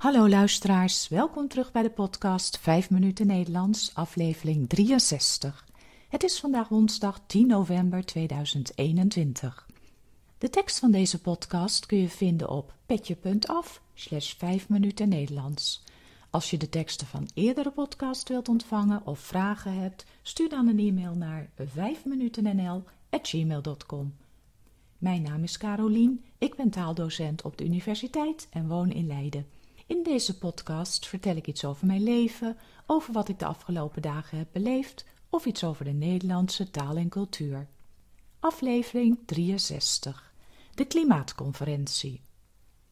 Hallo luisteraars, welkom terug bij de podcast 5 minuten Nederlands, aflevering 63. Het is vandaag woensdag 10 november 2021. De tekst van deze podcast kun je vinden op petje.af slash 5 minuten Nederlands. Als je de teksten van eerdere podcast wilt ontvangen of vragen hebt, stuur dan een e-mail naar 5minutennl.gmail.com. Mijn naam is Carolien, ik ben taaldocent op de universiteit en woon in Leiden. In deze podcast vertel ik iets over mijn leven, over wat ik de afgelopen dagen heb beleefd of iets over de Nederlandse taal en cultuur. Aflevering 63. De Klimaatconferentie.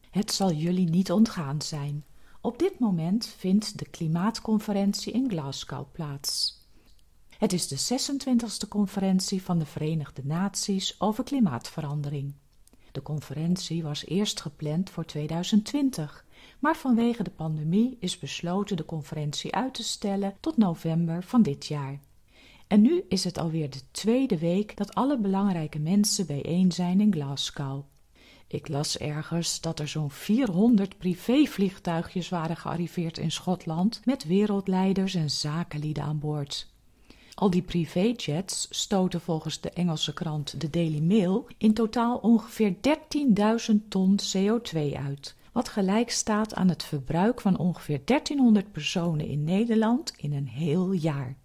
Het zal jullie niet ontgaan zijn. Op dit moment vindt de Klimaatconferentie in Glasgow plaats. Het is de 26e conferentie van de Verenigde Naties over klimaatverandering. De conferentie was eerst gepland voor 2020, maar vanwege de pandemie is besloten de conferentie uit te stellen tot november van dit jaar. En nu is het alweer de tweede week dat alle belangrijke mensen bijeen zijn in Glasgow. Ik las ergens dat er zo'n 400 privévliegtuigjes waren gearriveerd in Schotland met wereldleiders en zakenlieden aan boord. Al die privéjets stoten volgens de Engelse krant The Daily Mail in totaal ongeveer 13.000 ton CO2 uit, wat gelijk staat aan het verbruik van ongeveer 1300 personen in Nederland in een heel jaar.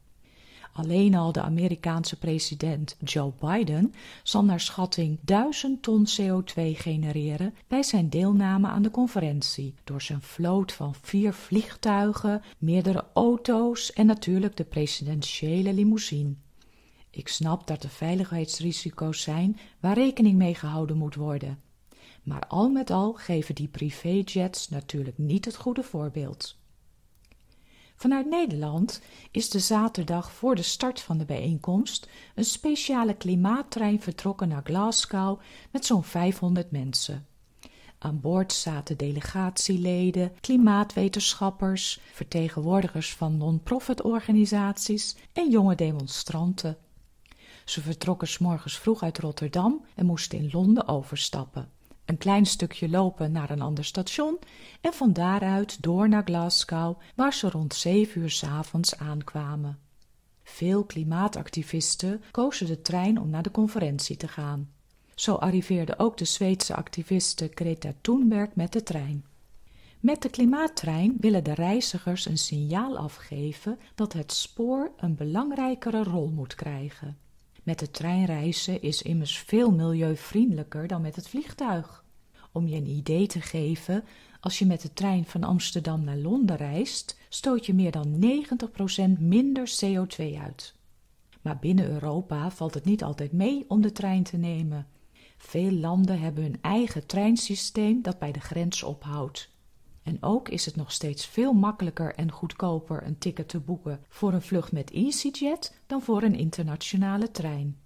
Alleen al de Amerikaanse president Joe Biden zal naar schatting 1000 ton CO2 genereren bij zijn deelname aan de conferentie door zijn vloot van vier vliegtuigen, meerdere auto's en natuurlijk de presidentiële limousine. Ik snap dat er veiligheidsrisico's zijn waar rekening mee gehouden moet worden. Maar al met al geven die privéjets natuurlijk niet het goede voorbeeld. Vanuit Nederland is de zaterdag voor de start van de bijeenkomst een speciale klimaattrein vertrokken naar Glasgow met zo'n 500 mensen. Aan boord zaten delegatieleden, klimaatwetenschappers, vertegenwoordigers van non-profit organisaties en jonge demonstranten. Ze vertrokken s morgens vroeg uit Rotterdam en moesten in Londen overstappen een klein stukje lopen naar een ander station en van daaruit door naar Glasgow, waar ze rond zeven uur s avonds aankwamen. Veel klimaatactivisten kozen de trein om naar de conferentie te gaan. Zo arriveerde ook de Zweedse activiste Greta Thunberg met de trein. Met de klimaattrein willen de reizigers een signaal afgeven dat het spoor een belangrijkere rol moet krijgen. Met de trein reizen is immers veel milieuvriendelijker dan met het vliegtuig. Om je een idee te geven, als je met de trein van Amsterdam naar Londen reist, stoot je meer dan 90% minder CO2 uit. Maar binnen Europa valt het niet altijd mee om de trein te nemen. Veel landen hebben hun eigen treinsysteem dat bij de grens ophoudt. En ook is het nog steeds veel makkelijker en goedkoper een ticket te boeken voor een vlucht met EasyJet dan voor een internationale trein.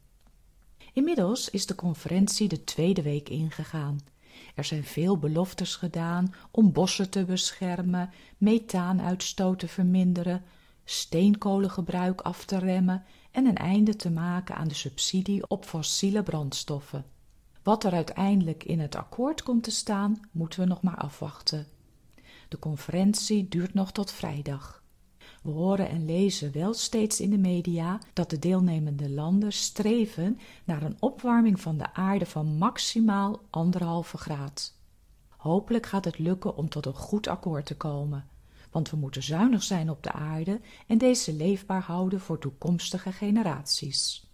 Inmiddels is de conferentie de tweede week ingegaan. Er zijn veel beloftes gedaan om bossen te beschermen, methaanuitstoot te verminderen, steenkolengebruik af te remmen en een einde te maken aan de subsidie op fossiele brandstoffen. Wat er uiteindelijk in het akkoord komt te staan, moeten we nog maar afwachten. De conferentie duurt nog tot vrijdag. We horen en lezen wel steeds in de media dat de deelnemende landen streven naar een opwarming van de aarde van maximaal anderhalve graad. Hopelijk gaat het lukken om tot een goed akkoord te komen, want we moeten zuinig zijn op de aarde en deze leefbaar houden voor toekomstige generaties.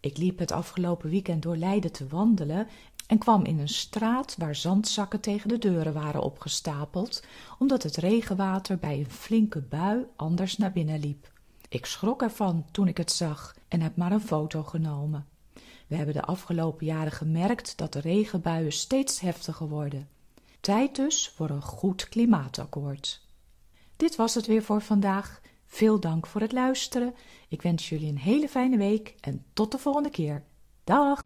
Ik liep het afgelopen weekend door Leiden te wandelen en kwam in een straat waar zandzakken tegen de deuren waren opgestapeld, omdat het regenwater bij een flinke bui anders naar binnen liep. Ik schrok ervan toen ik het zag en heb maar een foto genomen. We hebben de afgelopen jaren gemerkt dat de regenbuien steeds heftiger worden. Tijd dus voor een goed klimaatakkoord. Dit was het weer voor vandaag. Veel dank voor het luisteren. Ik wens jullie een hele fijne week en tot de volgende keer. Dag!